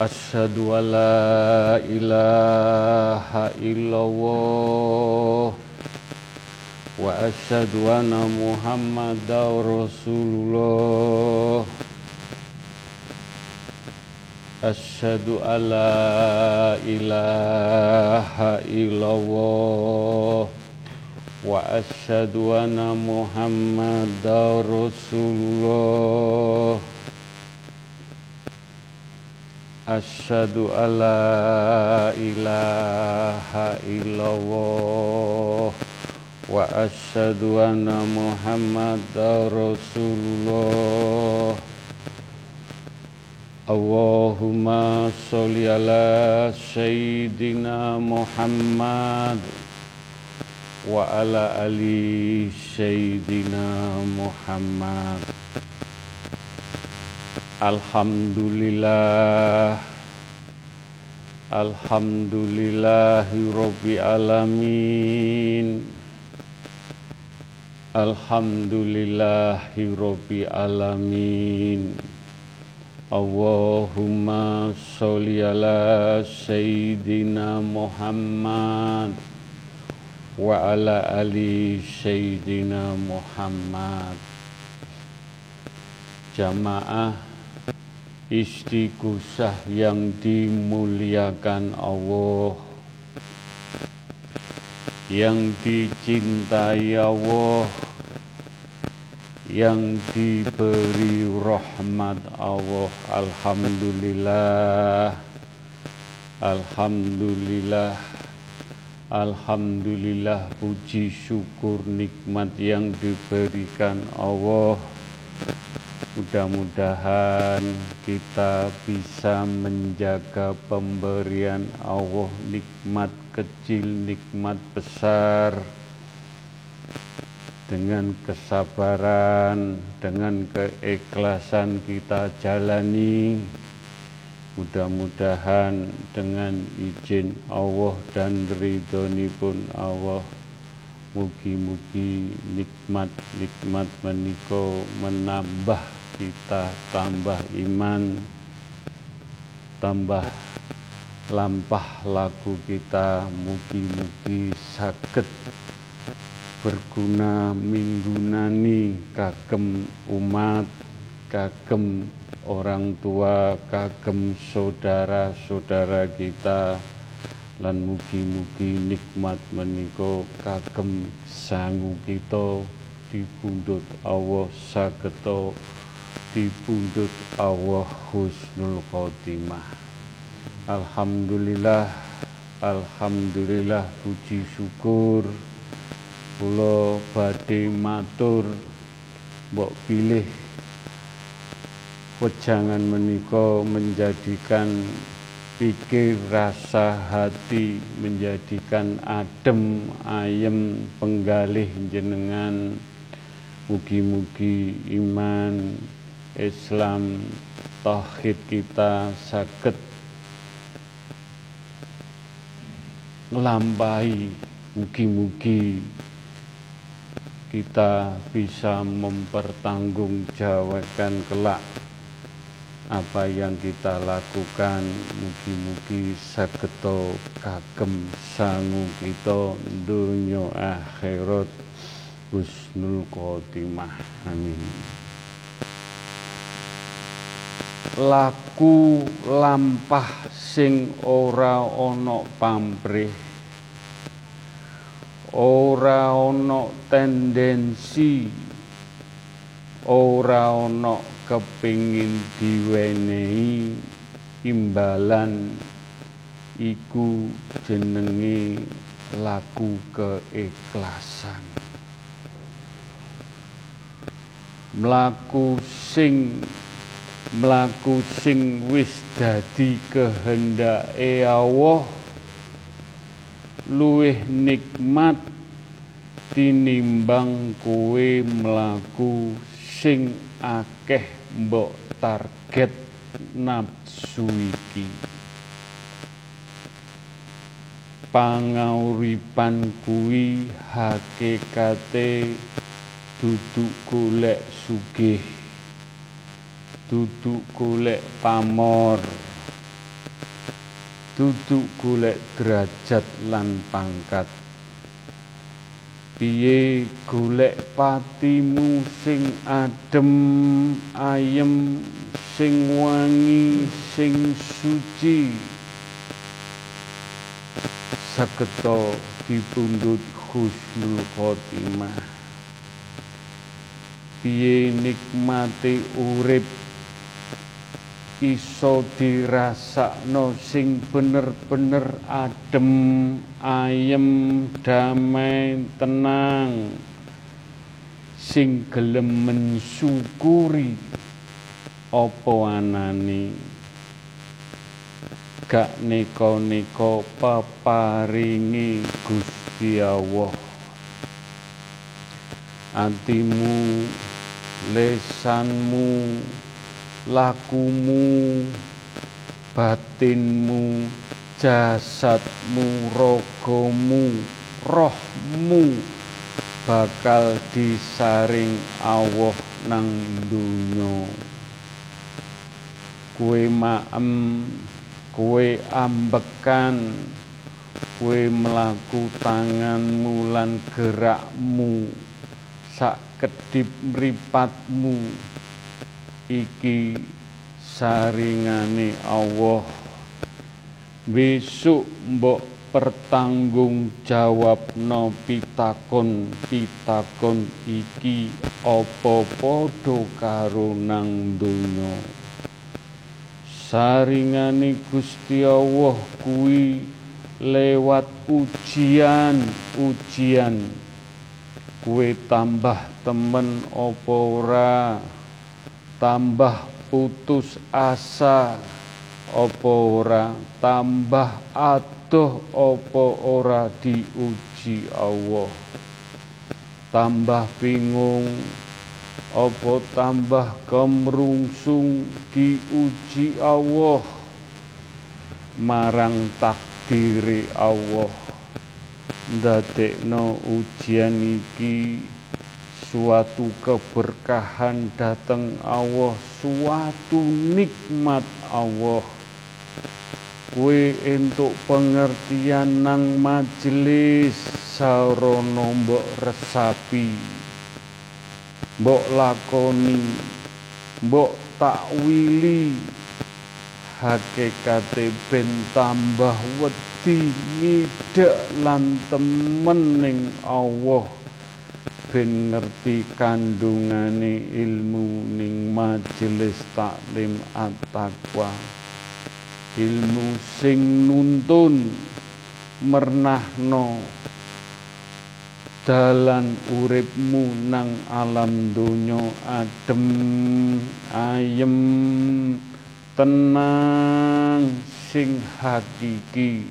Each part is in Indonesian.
أشهد أن لا إله إلا الله وأشهد أن محمدا رسول الله. أشهد أن لا إله إلا الله وأشهد أن محمدا رسول الله. Ashadu alla la ilaha illallah Wa ashadu anna Muhammad Rasulullah. Allahumma salli ala Sayyidina Muhammad Wa ala ali Sayyidina Muhammad. Alhamdulillah. Alhamdulillahi Rabbi Alamin. Alhamdulillahi Rabbi Alamin. Allahumma sholli ala Sayyidina Muhammad wa ala ali Sayyidina Muhammad. Jamaah istighosah yang dimuliakan Allah. Yang dicintai Allah. Yang diberi rahmat Allah. Alhamdulillah. Alhamdulillah. Alhamdulillah puji syukur nikmat yang diberikan Allah Mudah-mudahan kita bisa menjaga pemberian Allah nikmat kecil, nikmat besar dengan kesabaran, dengan keikhlasan kita jalani. Mudah-mudahan dengan izin Allah dan ridhoni pun Allah Mugi-mugi nikmat-nikmat meniko menambah kita tambah iman tambah lampah lagu kita. Mugi-mugi sakit berguna minggunani kagem umat kagem orang tua kagem saudara-saudara kita lan mugi-mugi nikmat meniko kagem sangu kita dipundhut Allah sageto dipundhut Allah husnul khotimah. Alhamdulillah Alhamdulillah puji syukur. Kula badhe matur mbok pilih wejangan menika menjadikan pikir rasa hati menjadikan adem ayem penggalih jenengan mugi-mugi iman Islam tauhid kita sakit melampai mugi-mugi kita bisa mempertanggungjawabkan kelak apa yang kita lakukan mugi-mugi saketo kagem sangu kita dunia akhirat husnul khotimah. Amin. Laku lampah sing ora ana pamrih ora ana tendensi ora ana kepingin diwenehi imbalan iku jenenge laku keikhlasan. Mlaku sing mlaku sing wis dadi kehendake Allah luwih nikmat tinimbang kowe mlaku sing akeh mbok target nafsu iki pangauripan kuwi hakikate duduk golek sugih duduk golek pamor duduk golek derajat lan pangkat piye golek patimu sing adem ayem sing wangi sing suci? Saketo dipundhut husnul khotimah. Piye nikmati urip iso dirasakno sing bener-bener adem ayem damai tenang. Sing gelem mensyukuri apa anane. Gak neko-neko paparingi Gusti Allah. Atimu lesanmu lakumu batinmu jasadmu rogomu rohmu bakal disaring Allah nang dunya kue maem kue ambekan kue melaku tanganmu lan gerakmu sak kedip mripatmu iki saringane Allah. Besok mbok pertanggung jawab no pitakon pitakon iki opo podo karo nang donya. Saringane Gusti Allah kuwi lewat ujian-ujian kue tambah temen opo ora tambah putus asa opo ora? Tambah adoh opo ora? Diuji Allah. Tambah bingung apa? Tambah kemrungsung diuji Allah. Marang takdiri Allah. Ndadekno ujian iki suatu keberkahan dateng Allah suatu nikmat Allah. Kue entuk pengertian nang majelis sarono mbok resapi. Mbok lakoni mbok takwili. Hakikate ben tambah wedi ngidak lan temen ning Allah ben ngerti kandungane ilmu ning majelis taklim at-taqwa. Ilmu sing nuntun mernahno dalan uripmu nang alam donya adem ayem tenang sing hakiki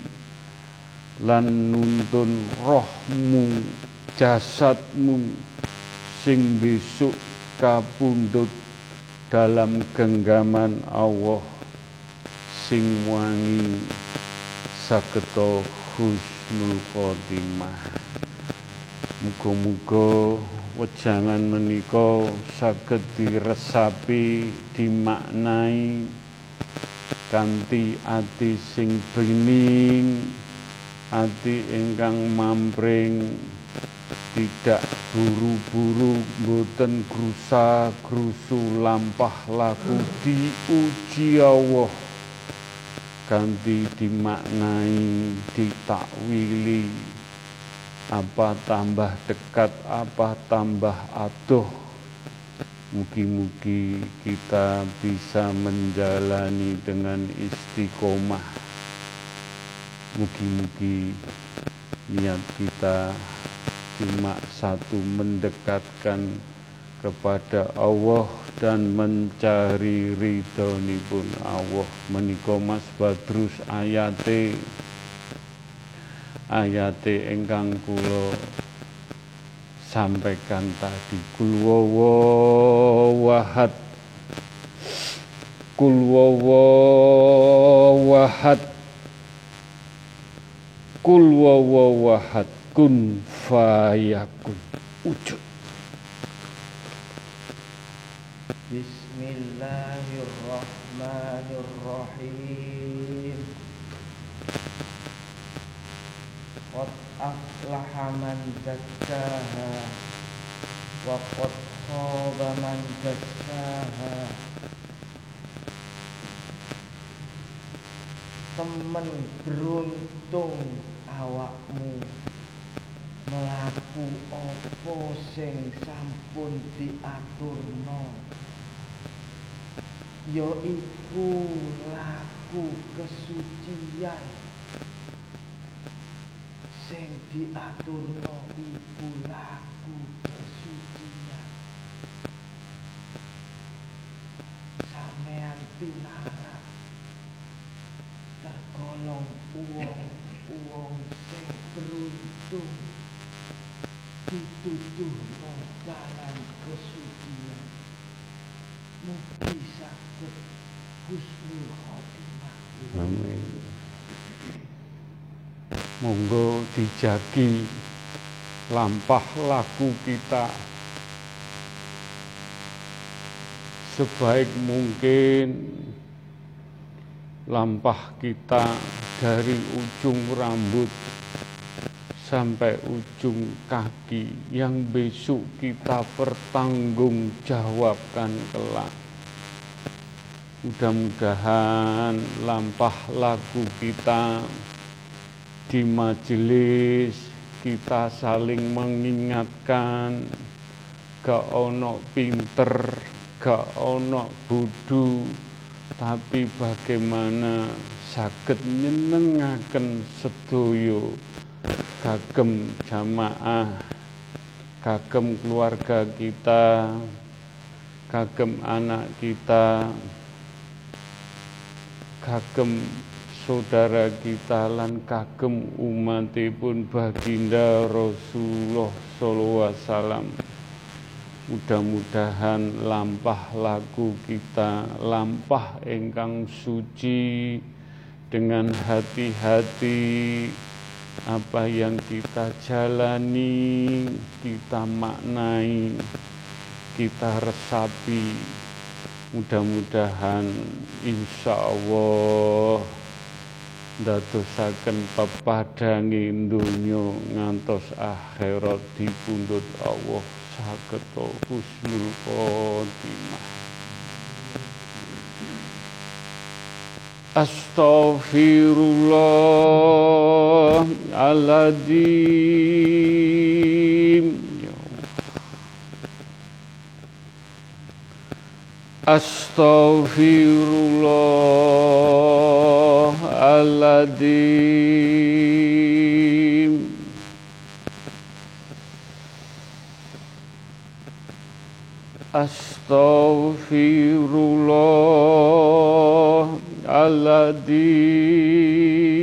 lan nuntun rohmu jasadmu sing besok kapundut dalam genggaman Allah sing wangi saketo husnul khotimah. Muga-muga wejangan menika saged diresapi dimaknai kanthi ati sing bening ati ingkang mampring tidak buru-buru boten grusa grusu lampah laku diuji Allah kanthi dimaknai ditakwili apa tambah dekat, apa tambah aduh. Mugi-mugi kita bisa menjalani dengan istiqomah. Mugi-mugi niat kita cuma satu mendekatkan kepada Allah dan mencari ridhonipun Allah. Menika Mas Badrus ayate ayate ingkang kula sampaikan tadi. Kul wahad kul kun fayakun wujud Bismillahirrahmanirrahim. Qad aflaha man zakkaha wa qad khaba man dassaha temen beruntung awakmu melaku opo sing sampun diaturno yaiku laku kesucian. Sing diaturno iku laku kesucian. Sampean pinarak tergolong uang-uang sing beruntung dituduh dalam kesucian mugi saged husnul khotimah Amin. Monggo dijagi lampah laku kita sebaik mungkin lampah kita dari ujung rambut sampai ujung kaki yang besok kita pertanggungjawabkan kelak. Mudah-mudahan lampah lagu kita di majelis kita saling mengingatkan gak ono pinter, gak ono budu, tapi bagaimana saged nyenengaken sedoyo kagem jamaah kagem keluarga kita kagem anak kita kagem saudara kita lan kagem umatipun baginda Rasulullah sallallahu alaihi wasallam. Mudah-mudahan lampah lagu kita lampah engkang suci dengan hati-hati apa yang kita jalani, kita maknai, kita resapi. Mudah-mudahan insya Allah ndadosaken pepadangi dunya ngantos akhirat dipundhut Allah saged husnul khotimah Astaghfirullahaladzim Ya Allah. Astaghfirullahaladzim Astaghfirullahaladzim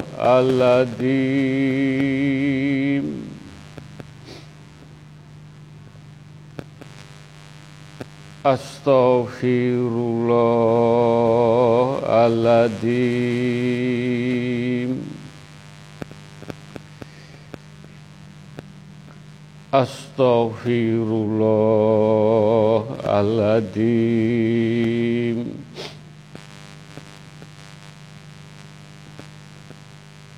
Astaghfirullahaladzim Astaghfirullahaladzim Astaghfirullahaladzim Astaghfirullahaladzim Astaghfirullahaladzim Astaghfirullahaladzim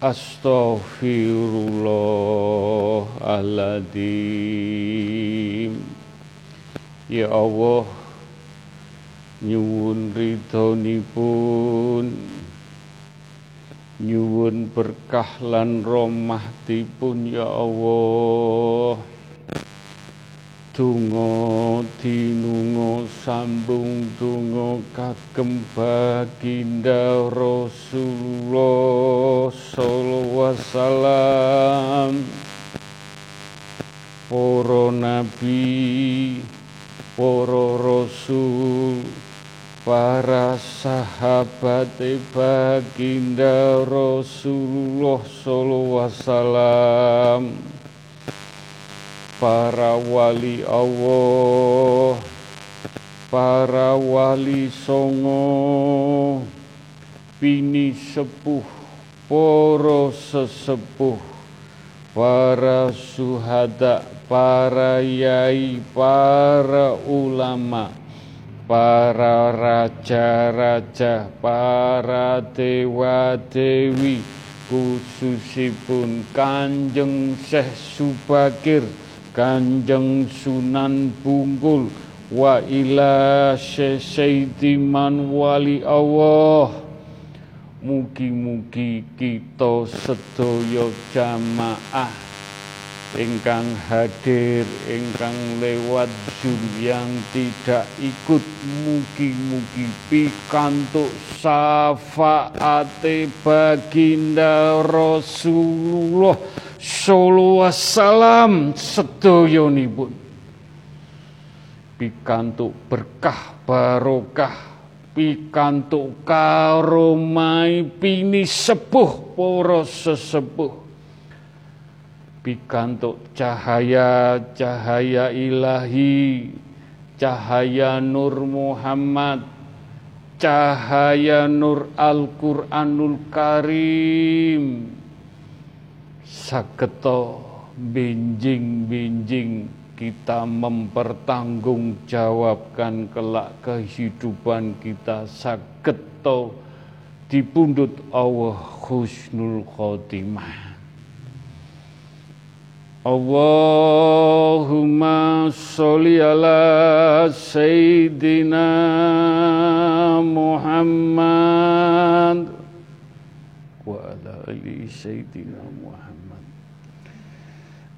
Astaghfirullahaladzim. Ya Allah nyuwun ridhonipun. Nyuwun berkah lan rahmatipun ya Allah Tungo dinungo sambung tungo kagem baginda Rasulullah sallallahu wasallam. Para nabi para rasul para sahabat baginda Rasulullah sallallahu wasallam para wali Allah, para wali songo, pini sepuh, poro sesepuh, para suhada, para yai, para ulama, para raja-raja, para dewa-dewi, khususipun Kanjeng Syekh Subakir Kanjeng Sunan Bungkul wa ila Sayyidiman wali Allah. Mugi-mugi kita sedaya jamaah ingkang hadir ingkang lewat Zoom yang tidak ikut. Mugi-mugi pikantuk syafaate baginda Rasulullah sallallahu wasallam sedoyonipun pikantuk berkah barokah pikantuk karomai pini sepuh para sesepuh. Pikantuk cahaya cahaya ilahi cahaya nur Muhammad cahaya nur Al-Qur'anul Karim saketo benjing-benjing kita mempertanggungjawabkan kelak kehidupan kita. Saketo dipundut Allah husnul khotimah. Allahumma sholli ala Sayyidina Muhammad wa ala ali Sayyidina Muhammad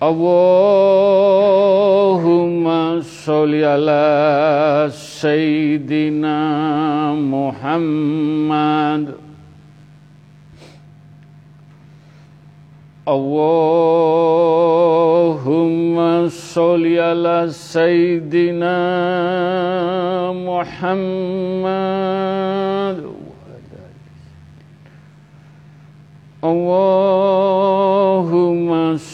Allahumma sholli ala Sayyidina Muhammad Allahumma sholli ala Sayyidina Muhammad Allahumma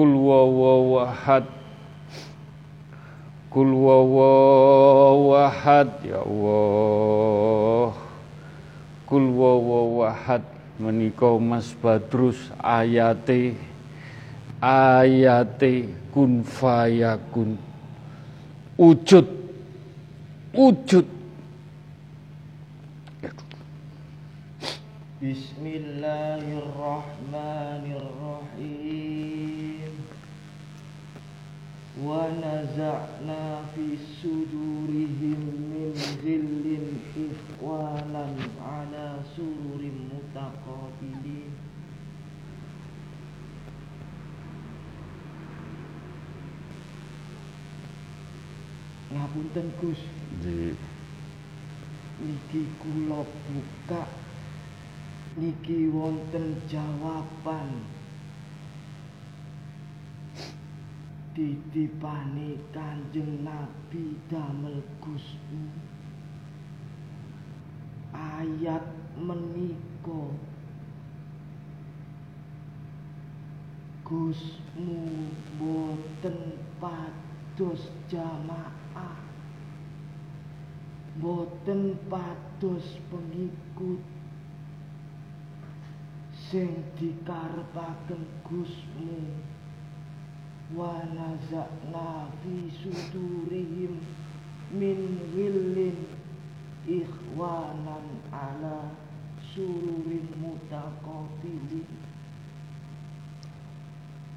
Kul wawawahad Kul wawawahad Ya Allah. Kul wawawahad Menika Mas Badrus ayate. Ayate kun fayakun. Wujud Wujud Bismillahirrahmanirrahim Naza'na fi sudurihim min zillin ikhwanan ala sururin mutaqabilin Ngapunten Gus. Di. Niki kula buka. Niki wonten jawaban ditipani Kanjeng Nabi damel ayat menika. Gusmu boten pados jamaah. Boten pados pengikut. Sing dikarepaken Gusmu wa nazakna fi sudurihim min willin ikhwanan ala sururin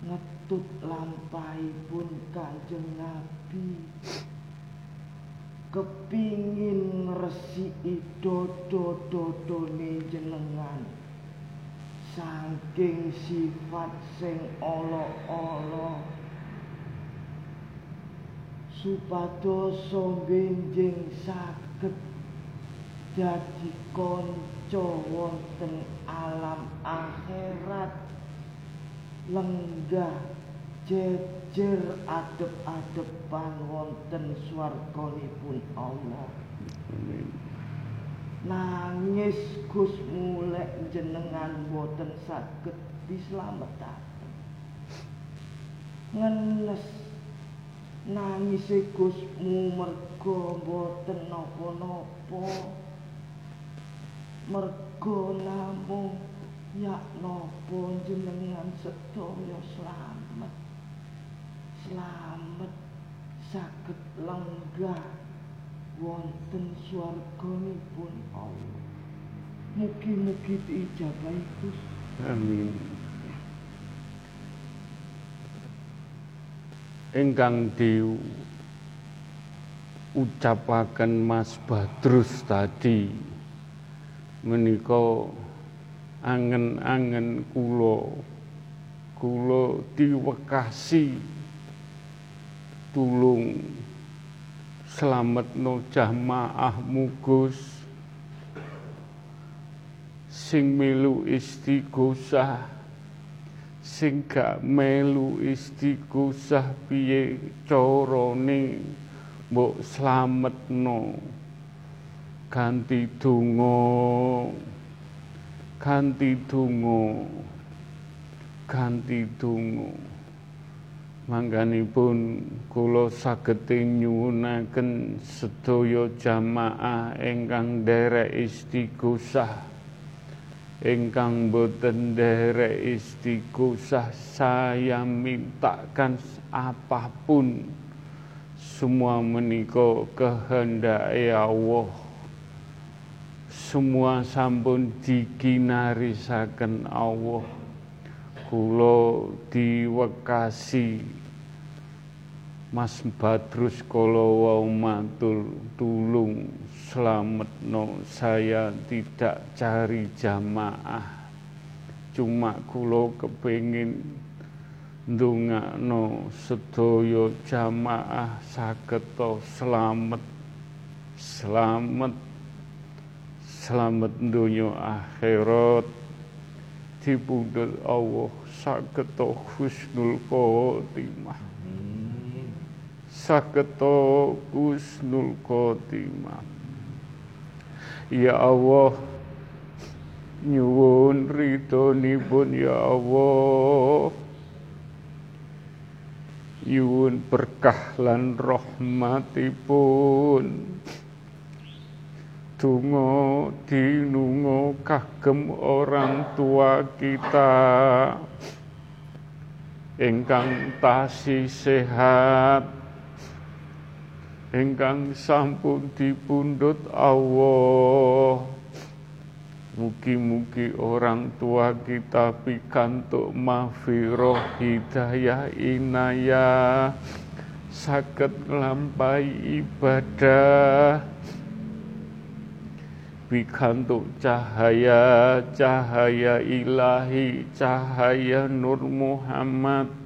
ngetut pun Kanjeng Nabi. Kepingin ngresiki dodo-dodone jenengan. Saking sifat sing ala-ala supados benjing saged dadi kanca wonten alam akhirat lenggah jejer adep-adepan wonten swarganipun Allah. Amin. Nangis Gus mulek jenengan boten saged dislametaken. Ngenes nangis Gusmu mergo boten napa-napa. Mergo namung Ya nopo jenengan sedaya slamet. Slamet saged lenggah wonten swarganipun Allah. Mugi-mugi diijabahi Gusti. Amin. Ingkang di ucapaken Mas Badrus tadi menika angen-angen kula kula diwekasi tulung slametno jamaah mugus sing melu istighosah sing gak melu istighosah piye carane mbok slametno? Ganti donga. Ganti donga. Ganti donga. Mangganipun kula saged nyuwunaken sedaya jamaah ingkang derek istighosah ingkang boten derek istighosah saya mintakan apa pun semua menika kehendak Allah. Semua sampun dikinarisaken Allah. Kula diwekasi Mas Badrus kala wau matur tulung slametno saya tidak cari jamaah. Cuma kula kepengin ndongakno sedaya jamaah saged slamet slamet selamat. Dunia akhirat. Dipundhut Allah sageta husnul khotimah. Sageta husnul khotimah ya Allah nyuwun ridhonipun ya Allah. Nyuwun berkah lan rahmatipun. Tungo dinungo kagem orang tua kita. Ingkang tasi sehat ingkang sampun dipundhut Allah. Mugi-mugi orang tua kita pikantuk mafiroh hidayah inayah sakit lampai ibadah. Bikantuk cahaya cahaya ilahi cahaya nur Muhammad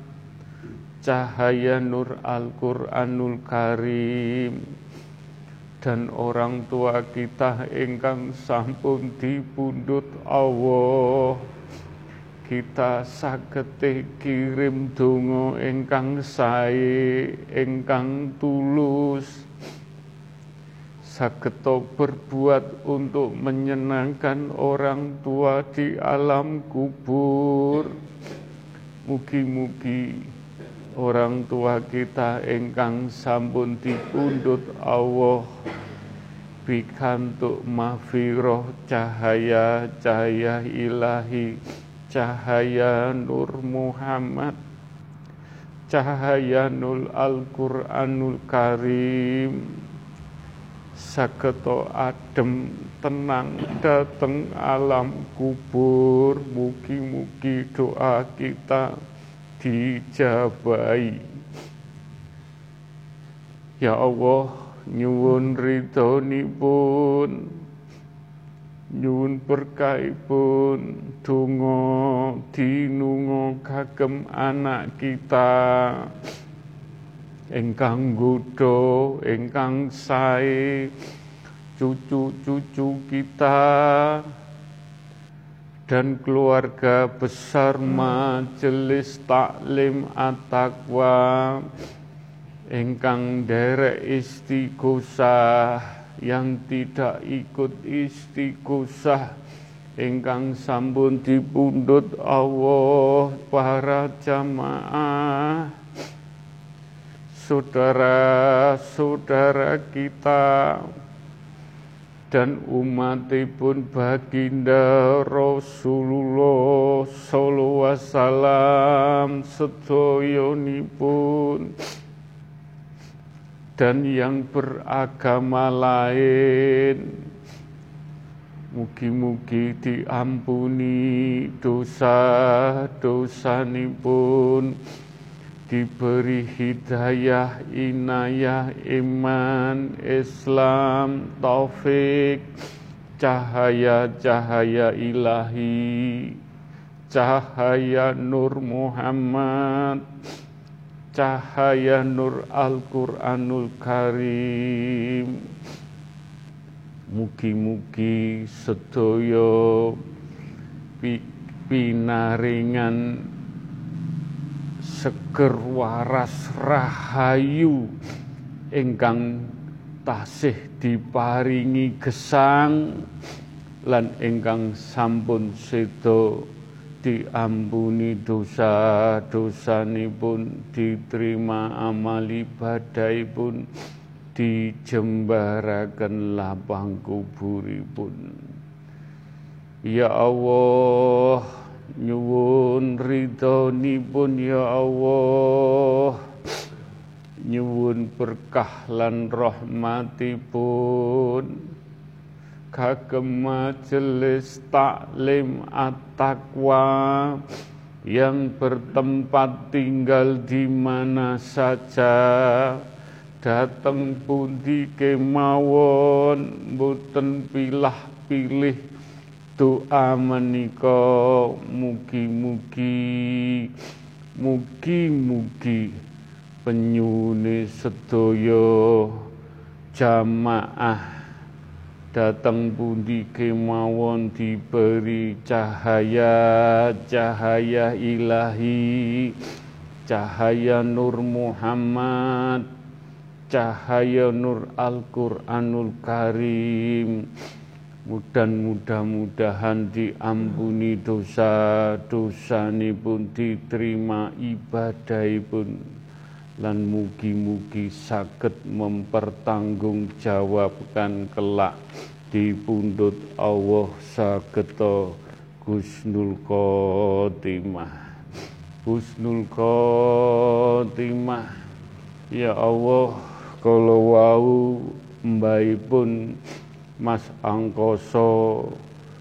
cahaya nur Al-Qur'anul Karim. Dan orang tua kita ingkang sampun dipundhut Allah. Kita sagete kirim donga ingkang sae ingkang tulus. Sageto berbuat untuk menyenangkan orang tua di alam kubur. Mugi-mugi orang tua kita ingkang sampun dipundhut Allah bikantuk mafiroh cahaya cahaya ilahi cahaya Nur Muhammad cahaya Nur Al-Quranul Karim. Saketo adem tenang dateng alam kubur mugi-mugi doa kita dijabai Ya Allah nyuwun ridhonipun nyuwun berkahipun donga dinunga kagem anak kita. Ingkang nggodha ingkang sae cucu-cucu kita dan keluarga besar majelis taklim at-taqwa ingkang derek istighosah yang tidak ikut istighosah ingkang sampun dipundhut Allah para jamaah. Saudara-saudara kita dan umatipun baginda Rasulullah sallallahu wasallam sedoyonipun dan yang beragama lain. Mugi-mugi diampuni dosa-dosa pun diberi hidayah, inayah, iman, Islam, taufik, cahaya-cahaya ilahi, cahaya Nur Muhammad, cahaya nur Al-Quranul Karim. Mugi-mugi sedoyo pinaringan seger waras rahayu ingkang tasih diparingi gesang lan ingkang sampun sedo diampuni dosa-dosa pun diterima amal ibadah pun dijembarakan lapang kuburipun. Ya Allah nyuwun pun ya Allah. Nyuwun berkah lan rahmatipun. Kagem majelis taklim at-taqwa yang bertempat tinggal di mana saja. Datang pundi kemawon boten pilah pilih doa menika mugi-mugi mugi-mugi penyune sedaya jamaah. Datang pundi kemawon diberi cahaya cahaya ilahi. Cahaya Nur Muhammad cahaya Nur Al-Quranul Karim mudah mudah-mudahan diampuni dosa-dosa pun diterima ibadah pun lan mugi-mugi saged mempertanggungjawabkan kelak dipundhut Allah sageta Husnul Khotimah. Husnul Khotimah. Ya Allah kalau wau pun Mas Angkoso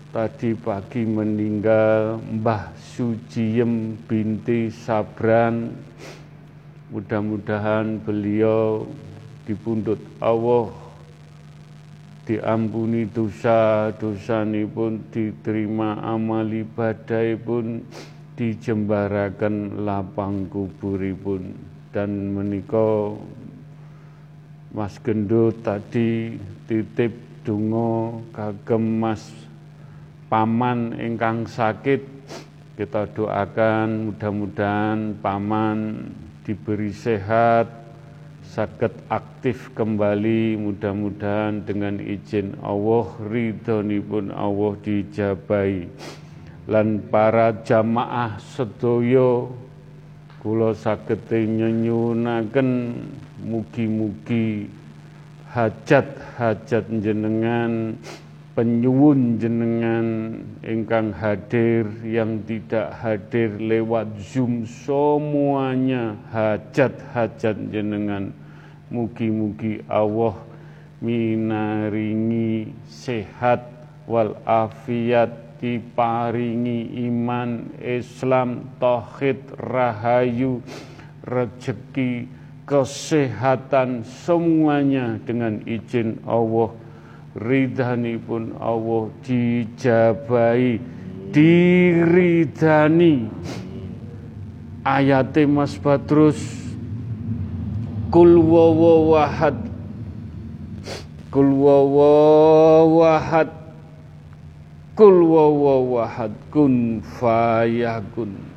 tadi pagi meninggal Mbah Sujiem binti Sabran. Mudah-mudahan beliau dipundhut Allah diampuni dosa-dosa pun diterima amal ibadah pun dijembarakan lapang kuburipun. Dan menika Mas Gendut tadi titip dungo kagem Mas paman ingkang sakit. Kita doakan mudah-mudahan paman diberi sehat sakit aktif kembali. Mudah-mudahan dengan izin Allah ridhonipun Allah dijabai. Lan para jamaah sedoyo kula saged nyenyunaken mugi-mugi hajat-hajat jenengan penyuwun jenengan ingkang hadir yang tidak hadir lewat Zoom semuanya hajat-hajat jenengan. Mugi-mugi Allah minaringi sehat wal afiat diparingi iman, Islam, tauhid, rahayu, rezeki, kesehatan semuanya dengan izin Allah. Ridhani pun Allah dijabai diridani ayat Mas Badrus kul wawahad kul wawahad Kul wawahad kun fayakun.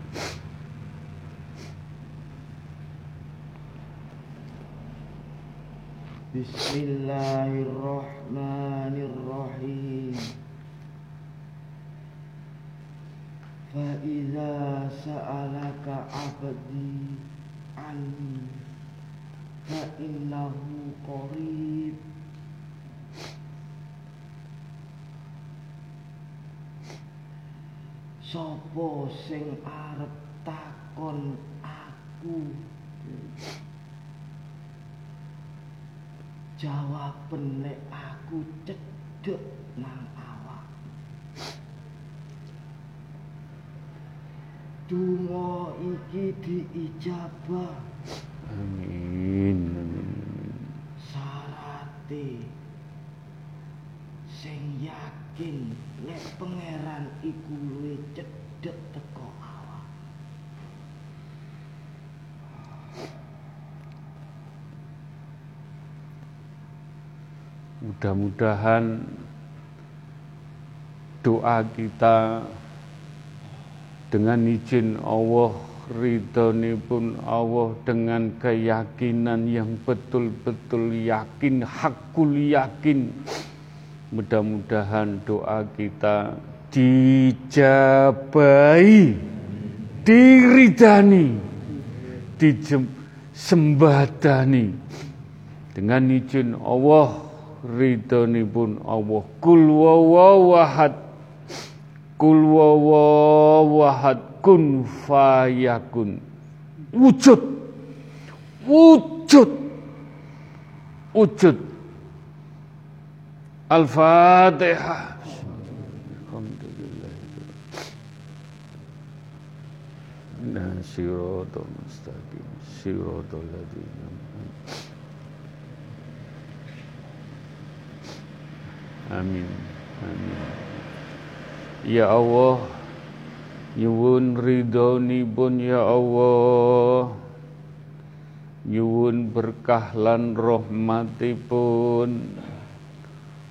Bismillahirrahmanirrahim. Fa'idha sa'alaka abadi anni Fa'innahu qarib. Sopo sing arep takon aku? Jawab nek aku cedek nang awak. Dungo iki diijabah. Amin Sarate. Sing yakin nek pangeran iku luwih cedhek teko awak mudah-mudahan doa kita dengan izin Allah ridhoni pun Allah dengan keyakinan yang betul-betul yakin hakul yakin. Mudah-mudahan doa kita dijabai, diridani, disembadani dengan izin Allah ridhoni pun Allah. Kul wawahad kul wawahad kun fayakun. Wujud. Wujud. Wujud. Al-Fatihah. Alhamdulillah. Nah, siratal mustaqim, siratal ladzina Amin. Amin. Ya Allah, nyuwun ridhoni pun ya Allah. Nyuwun berkah lan rahmatipun.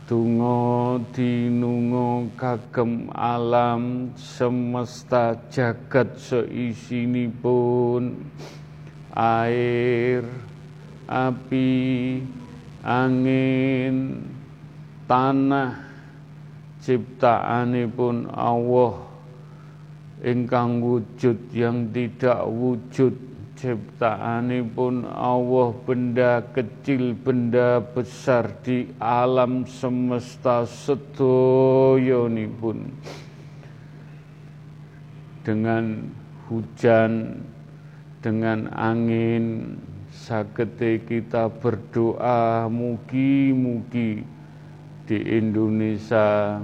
Tungo dinungo kagem alam semesta jagat pun air, api, angin, tanah ciptaanipun Allah ingkang wujud yang tidak wujud pun Allah benda kecil benda besar di alam semesta pun dengan hujan dengan angin sagete kita berdoa mugi-mugi di Indonesia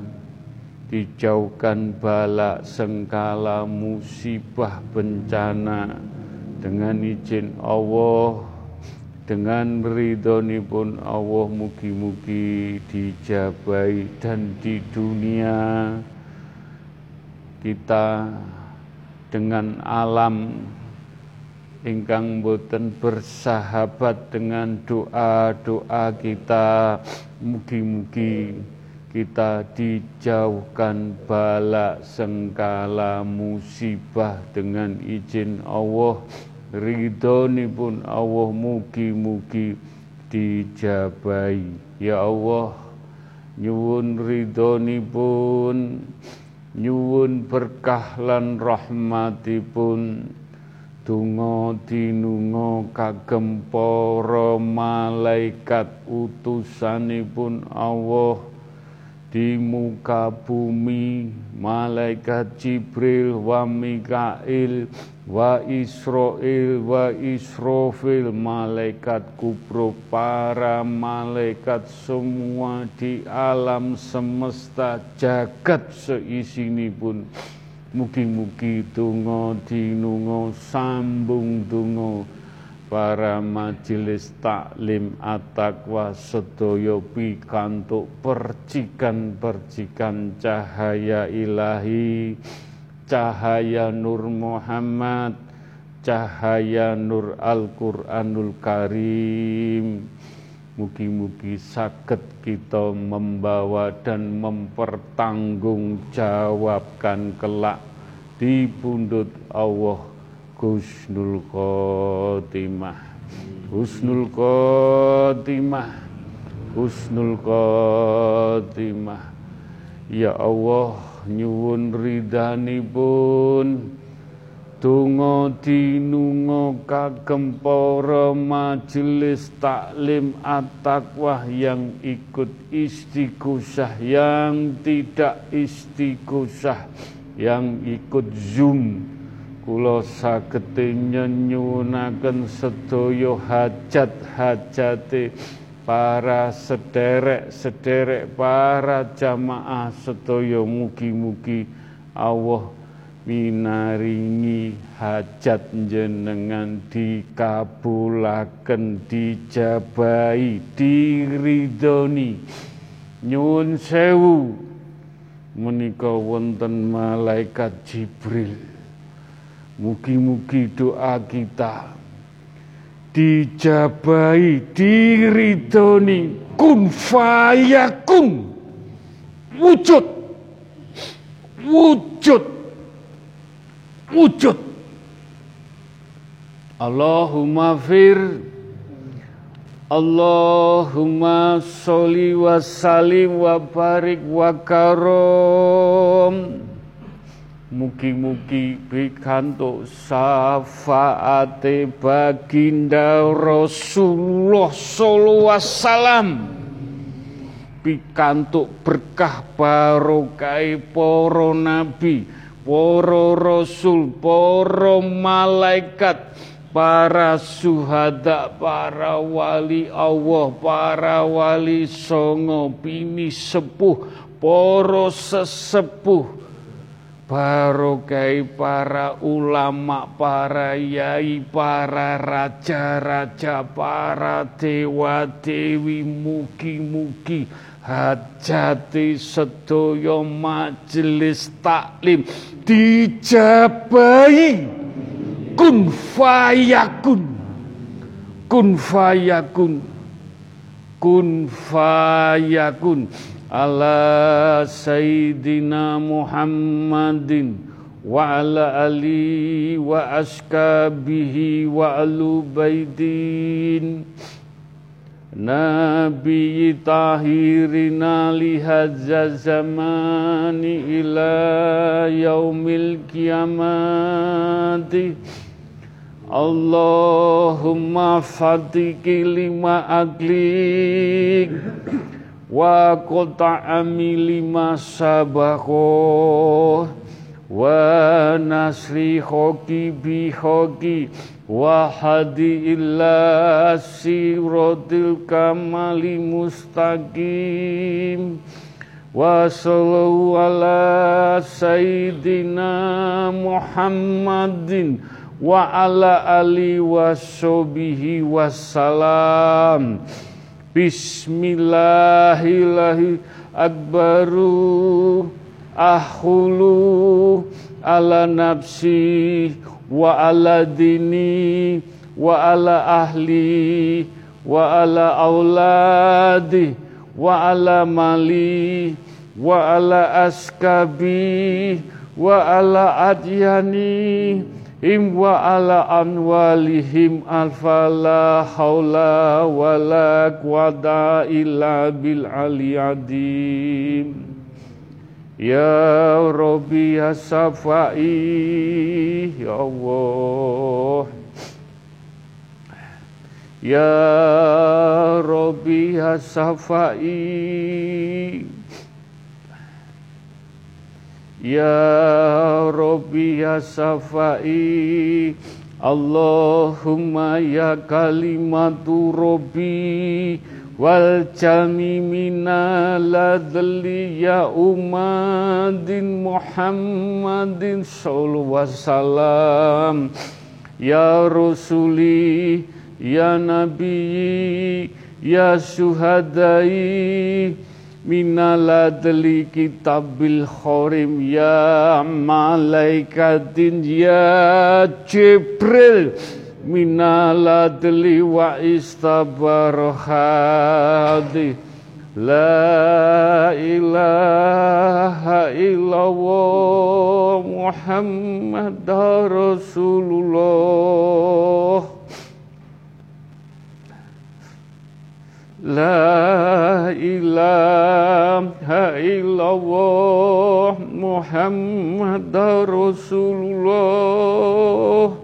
dijauhkan balak sengkala musibah bencana dengan izin Allah dengan ridhoni pun Allah mugi-mugi dijabai dan di dunia. Kita dengan alam ingkang boten bersahabat dengan doa-doa kita. Mugi-mugi kita dijauhkan bala sengkala musibah dengan izin Allah. Pun Allah mugi-mugi dijabai. Ya Allah nyuwun pun nyuwun berkah lan rahmatipun Tungo dinungo kagem para malaikat utusanipun Allah. Di muka bumi malaikat Jibril wa Mikail wa Israel wa Israfil. Malaikat kubro para malaikat semua di alam semesta jagat seisinipun pun Mugi-mugi tungo dinungo sambung tungo para majelis taklim atakwa sedaya pikantuk percikan-percikan cahaya ilahi cahaya Nur Muhammad cahaya Nur Al-Qur'anul Karim Mugi-mugi sakit kita membawa dan mempertanggungjawabkan kelak di pundut Allah Husnul Khotimah. Husnul Khotimah. Husnul Khotimah. Ya Allah nyuwun ridhanipun Donga dinunga kagem para majelis taklim at-taqwah yang ikut istighosah yang tidak istighosah yang ikut Zoom. Kula sagete nyenyunaken sedaya hajat-hajate para sederek-sederek para jamaah sedaya mugi-mugi Allah minaringi hajat jenengan dikabulaken dijabai diridoni nyuwun sewu. Menika wonten malaikat Jibril. Mugi-mugi doa kita dijabai diridoni kun fayakun. Wujud. Wujud wujud. Allahumma fir. Allahumma sholli wa salim wa barik wa karom. Mugi-mugi bikantuk syafaate baginda Rasulullah sallallahu wasallam. Pikantuk berkah barokai para nabi para rasul, para malaikat, para suhada, para wali Allah, para wali songo, bini sepuh, para sesepuh, Barokai para ulama, para yai, para raja-raja, para dewa-dewi, mugi-mugi hajati sedaya majelis taklim. Dijabai kun fayakun. Kun fayakun. Kun fayakun. Ala sayyidina Muhammadin wa ala ali wa askabihi wa alu baidin Nabi tahirina lihadza zamani ila yaumil kiamati. Allahumma fatiki lima aglik wa qota'ami lima sabakoh wa nasri hoki bi hoki Illa siratil kamali mustaqim. Wa sallallahu ala sayyidina Muhammadin Wa ala ali wa sobihi wassalam Bismillahirrahmanirrahim. Akbaru ahulu ala nafsi wa ala dini wa ala ahli wa ala auladi wa ala mali wa ala askabi wa ala adyani im wa ala anwalihim alfala haula wala quwata illa bil aliyadim Ya Rabbi ya Safai Ya Allah. Ya Rabbi ya Safai Ya Rabbi ya Safai Allahumma ya kalimatu Rabbi wal jami minaladli ya umadin Muhammadin sallallahu wasallam. Ya rasuli ya nabi ya syuhadai minaladli kitabil khorim ya malaikatin ya jibril minaladli wa istabarhadi La ilaha illallah Muhammad Rasulullah La ilaha illallah Muhammad Rasulullah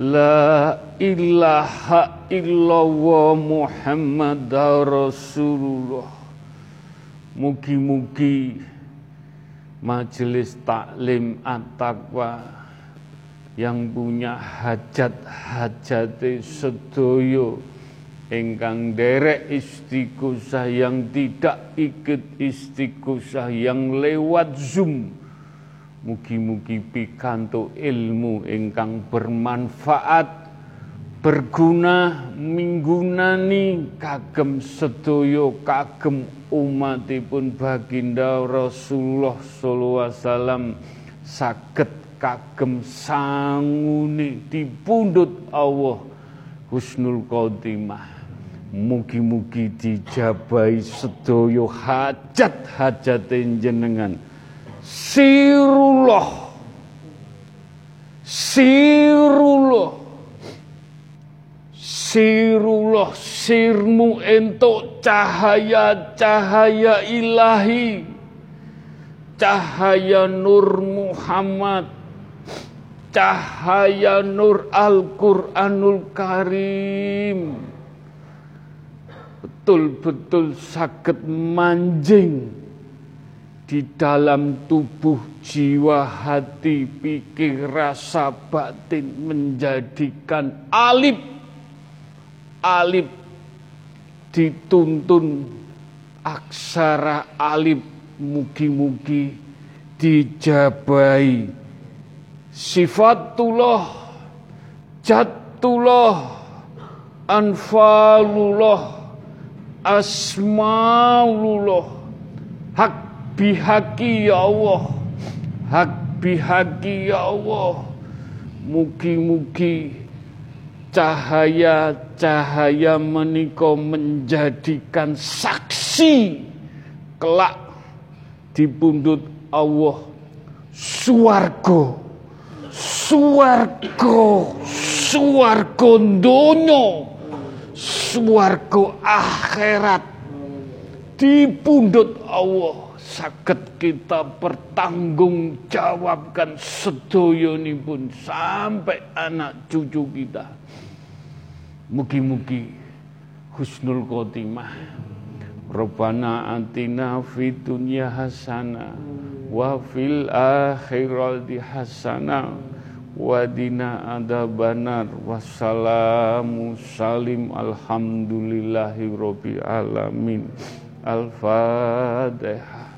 La ilaha illallah Muhammad Rasulullah. Mugi-mugi majelis taklim at-taqwa yang punya hajat-hajat sedoyo ingkang derek istiqosah yang tidak ikut istiqosah yang lewat Zoom Mugi-mugi pikanto ilmu ingkang bermanfaat berguna minggunani kagem sedoyo kagem umatipun baginda Rasulullah sallallahu alaihi wasallam. Saged kagem sangune dipundhut Allah husnul khotimah. Mugi-mugi dijabahi sedoyo hajat-hajat jenengan Sirullah. Sirullah. Sirullah sirmu entuk cahaya-cahaya ilahi. Cahaya Nur Muhammad. Cahaya Nur Al-Quranul Karim. Betul-betul sakit manjing di dalam tubuh jiwa hati pikir rasa batin menjadikan alif. Alif dituntun aksara alif mugi-mugi dijabai sifatullah jatullah anfalullah asmaulullah. Hak bihaki ya Allah. Hak bihaki ya Allah. Mugi-mugi cahaya-cahaya meniko menjadikan saksi kelak di pundut Allah. Suwargo suwargo suwargo donya suwargo akhirat. Di pundut Allah sakit kita pertanggungjawabkan pun sampai anak cucu kita. Mugi-mugi husnul khotimah. Rabbana atina fid dunya hasanah wa fil akhirati hasanah wa dina adzabannar wassalamu salim alhamdulillahi rabbil alamin al-fatihah